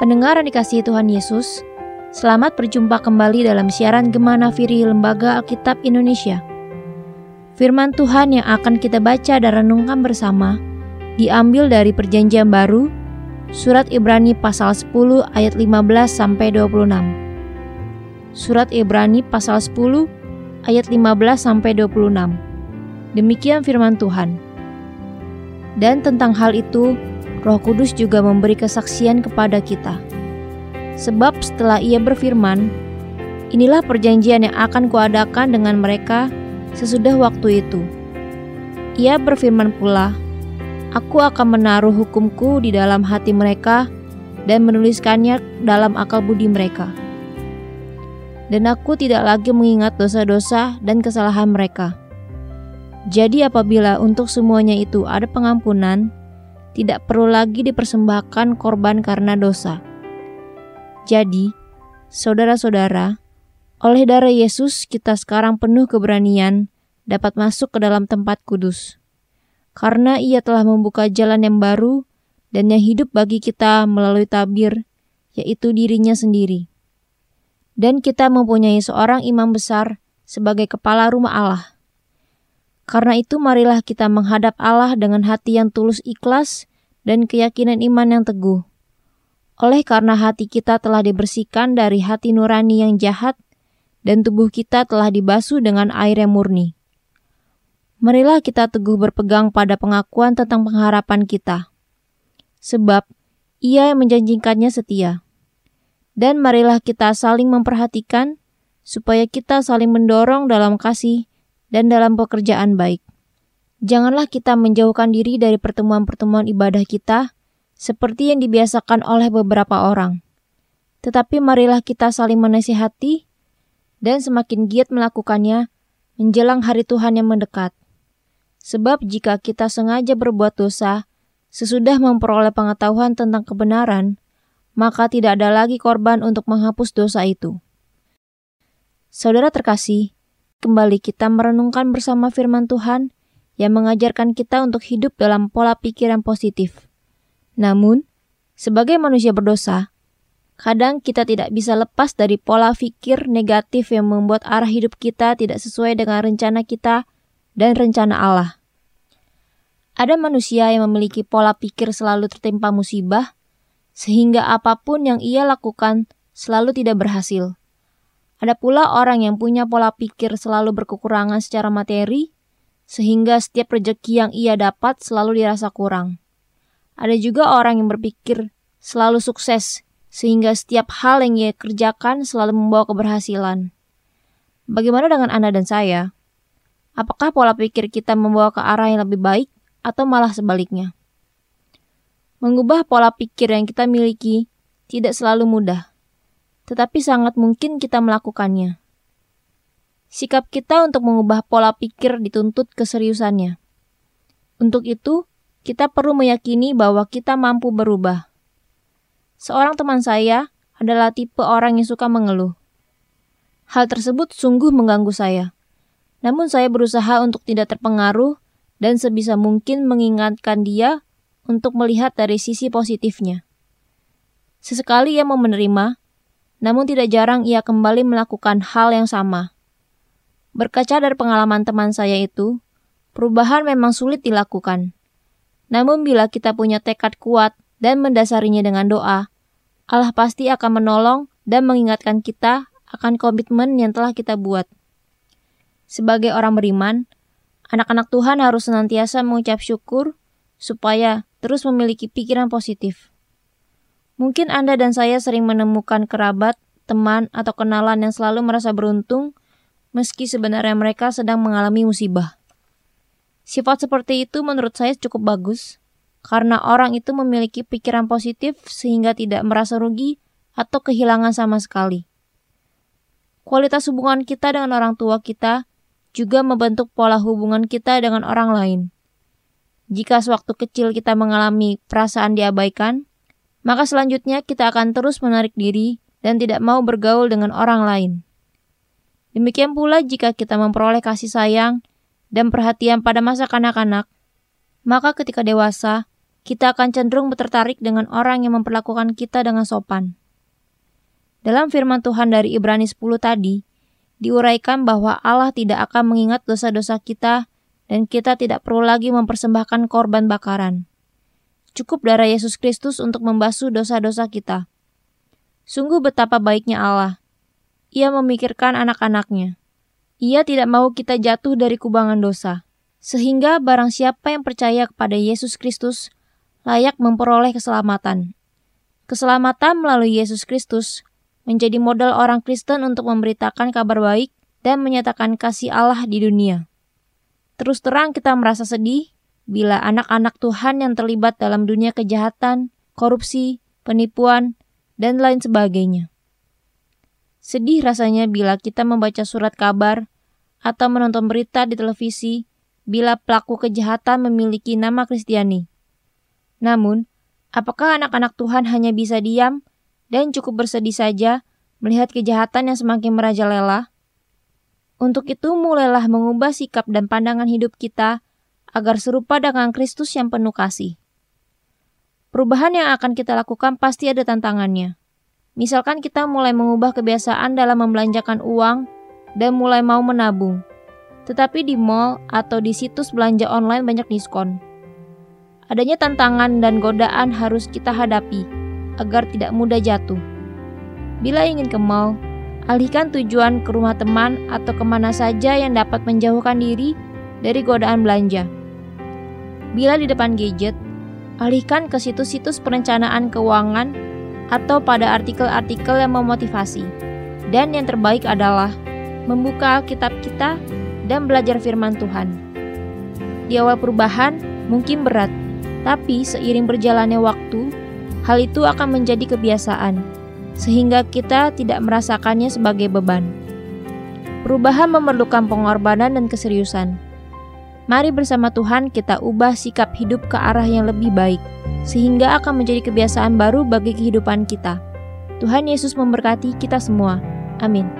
Pendengar yang dikasihi Tuhan Yesus, selamat berjumpa kembali dalam siaran Gemana Firi Lembaga Alkitab Indonesia. Firman Tuhan yang akan kita baca dan renungkan bersama diambil dari Perjanjian Baru, surat Ibrani pasal 10 ayat 15 sampai 26. Surat Ibrani pasal 10 ayat 15 sampai 26. Demikian firman Tuhan. Dan tentang hal itu, Roh Kudus juga memberi kesaksian kepada kita. Sebab setelah ia berfirman, inilah perjanjian yang akan kuadakan dengan mereka sesudah waktu itu. Ia berfirman pula, Aku akan menaruh hukumku di dalam hati mereka dan menuliskannya dalam akal budi mereka. Dan aku tidak lagi mengingat dosa-dosa dan kesalahan mereka. Jadi apabila untuk semuanya itu ada pengampunan, tidak perlu lagi dipersembahkan korban karena dosa. Jadi, saudara-saudara, oleh darah Yesus kita sekarang penuh keberanian dapat masuk ke dalam tempat kudus. Karena ia telah membuka jalan yang baru dan yang hidup bagi kita melalui tabir, yaitu dirinya sendiri. Dan kita mempunyai seorang imam besar sebagai kepala rumah Allah karena itu marilah kita menghadap Allah dengan hati yang tulus ikhlas dan keyakinan iman yang teguh. Oleh karena hati kita telah dibersihkan dari hati nurani yang jahat dan tubuh kita telah dibasuh dengan air yang murni. Marilah kita teguh berpegang pada pengakuan tentang pengharapan kita. Sebab ia yang menjanjikannya setia. Dan marilah kita saling memperhatikan supaya kita saling mendorong dalam kasih dan dalam pekerjaan baik. Janganlah kita menjauhkan diri dari pertemuan-pertemuan ibadah kita seperti yang dibiasakan oleh beberapa orang. Tetapi marilah kita saling menasihati dan semakin giat melakukannya menjelang hari Tuhan yang mendekat. Sebab jika kita sengaja berbuat dosa, sesudah memperoleh pengetahuan tentang kebenaran, maka tidak ada lagi korban untuk menghapus dosa itu. Saudara terkasih, Kembali kita merenungkan bersama firman Tuhan yang mengajarkan kita untuk hidup dalam pola pikir yang positif. Namun, sebagai manusia berdosa, kadang kita tidak bisa lepas dari pola pikir negatif yang membuat arah hidup kita tidak sesuai dengan rencana kita dan rencana Allah. Ada manusia yang memiliki pola pikir selalu tertimpa musibah, sehingga apa pun yang ia lakukan selalu tidak berhasil. Ada pula orang yang punya pola pikir selalu berkekurangan secara materi, sehingga setiap rejeki yang ia dapat selalu dirasa kurang. Ada juga orang yang berpikir selalu sukses, sehingga setiap hal yang ia kerjakan selalu membawa keberhasilan. Bagaimana dengan Anda dan saya? Apakah pola pikir kita membawa ke arah yang lebih baik atau malah sebaliknya? Mengubah pola pikir yang kita miliki tidak selalu mudah tetapi sangat mungkin kita melakukannya. Sikap kita untuk mengubah pola pikir dituntut keseriusannya. Untuk itu, kita perlu meyakini bahwa kita mampu berubah. Seorang teman saya adalah tipe orang yang suka mengeluh. Hal tersebut sungguh mengganggu saya. Namun saya berusaha untuk tidak terpengaruh dan sebisa mungkin mengingatkan dia untuk melihat dari sisi positifnya. Sesekali ia mau menerima, namun tidak jarang ia kembali melakukan hal yang sama. Berkaca dari pengalaman teman saya itu, perubahan memang sulit dilakukan. Namun bila kita punya tekad kuat dan mendasarinya dengan doa, Allah pasti akan menolong dan mengingatkan kita akan komitmen yang telah kita buat. Sebagai orang beriman, anak-anak Tuhan harus senantiasa mengucap syukur supaya terus memiliki pikiran positif. Mungkin Anda dan saya sering menemukan kerabat, teman, atau kenalan yang selalu merasa beruntung, meski sebenarnya mereka sedang mengalami musibah. Sifat seperti itu menurut saya cukup bagus, karena orang itu memiliki pikiran positif sehingga tidak merasa rugi atau kehilangan sama sekali. Kualitas hubungan kita dengan orang tua kita juga membentuk pola hubungan kita dengan orang lain. Jika sewaktu kecil kita mengalami perasaan diabaikan, maka selanjutnya kita akan terus menarik diri dan tidak mau bergaul dengan orang lain. Demikian pula jika kita memperoleh kasih sayang dan perhatian pada masa kanak-kanak, maka ketika dewasa, kita akan cenderung tertarik dengan orang yang memperlakukan kita dengan sopan. Dalam firman Tuhan dari Ibrani 10 tadi, diuraikan bahwa Allah tidak akan mengingat dosa-dosa kita dan kita tidak perlu lagi mempersembahkan korban bakaran. Cukup darah Yesus Kristus untuk membasuh dosa-dosa kita. Sungguh betapa baiknya Allah. Ia memikirkan anak-anaknya. Ia tidak mau kita jatuh dari kubangan dosa. Sehingga barang siapa yang percaya kepada Yesus Kristus layak memperoleh keselamatan. Keselamatan melalui Yesus Kristus menjadi modal orang Kristen untuk memberitakan kabar baik dan menyatakan kasih Allah di dunia. Terus terang kita merasa sedih bila anak-anak Tuhan yang terlibat dalam dunia kejahatan, korupsi, penipuan, dan lain sebagainya. Sedih rasanya bila kita membaca surat kabar atau menonton berita di televisi bila pelaku kejahatan memiliki nama Kristiani. Namun, apakah anak-anak Tuhan hanya bisa diam dan cukup bersedih saja melihat kejahatan yang semakin merajalela? Untuk itu, mulailah mengubah sikap dan pandangan hidup kita agar serupa dengan Kristus yang penuh kasih. Perubahan yang akan kita lakukan pasti ada tantangannya. Misalkan kita mulai mengubah kebiasaan dalam membelanjakan uang dan mulai mau menabung. Tetapi di mall atau di situs belanja online banyak diskon. Adanya tantangan dan godaan harus kita hadapi agar tidak mudah jatuh. Bila ingin ke mall, alihkan tujuan ke rumah teman atau ke mana saja yang dapat menjauhkan diri dari godaan belanja. Bila di depan gadget, alihkan ke situs-situs perencanaan keuangan atau pada artikel-artikel yang memotivasi. Dan yang terbaik adalah membuka Alkitab kita dan belajar firman Tuhan. Di awal perubahan mungkin berat, tapi seiring berjalannya waktu, hal itu akan menjadi kebiasaan, sehingga kita tidak merasakannya sebagai beban. Perubahan memerlukan pengorbanan dan keseriusan Mari bersama Tuhan kita ubah sikap hidup ke arah yang lebih baik, sehingga akan menjadi kebiasaan baru bagi kehidupan kita. Tuhan Yesus memberkati kita semua. Amin.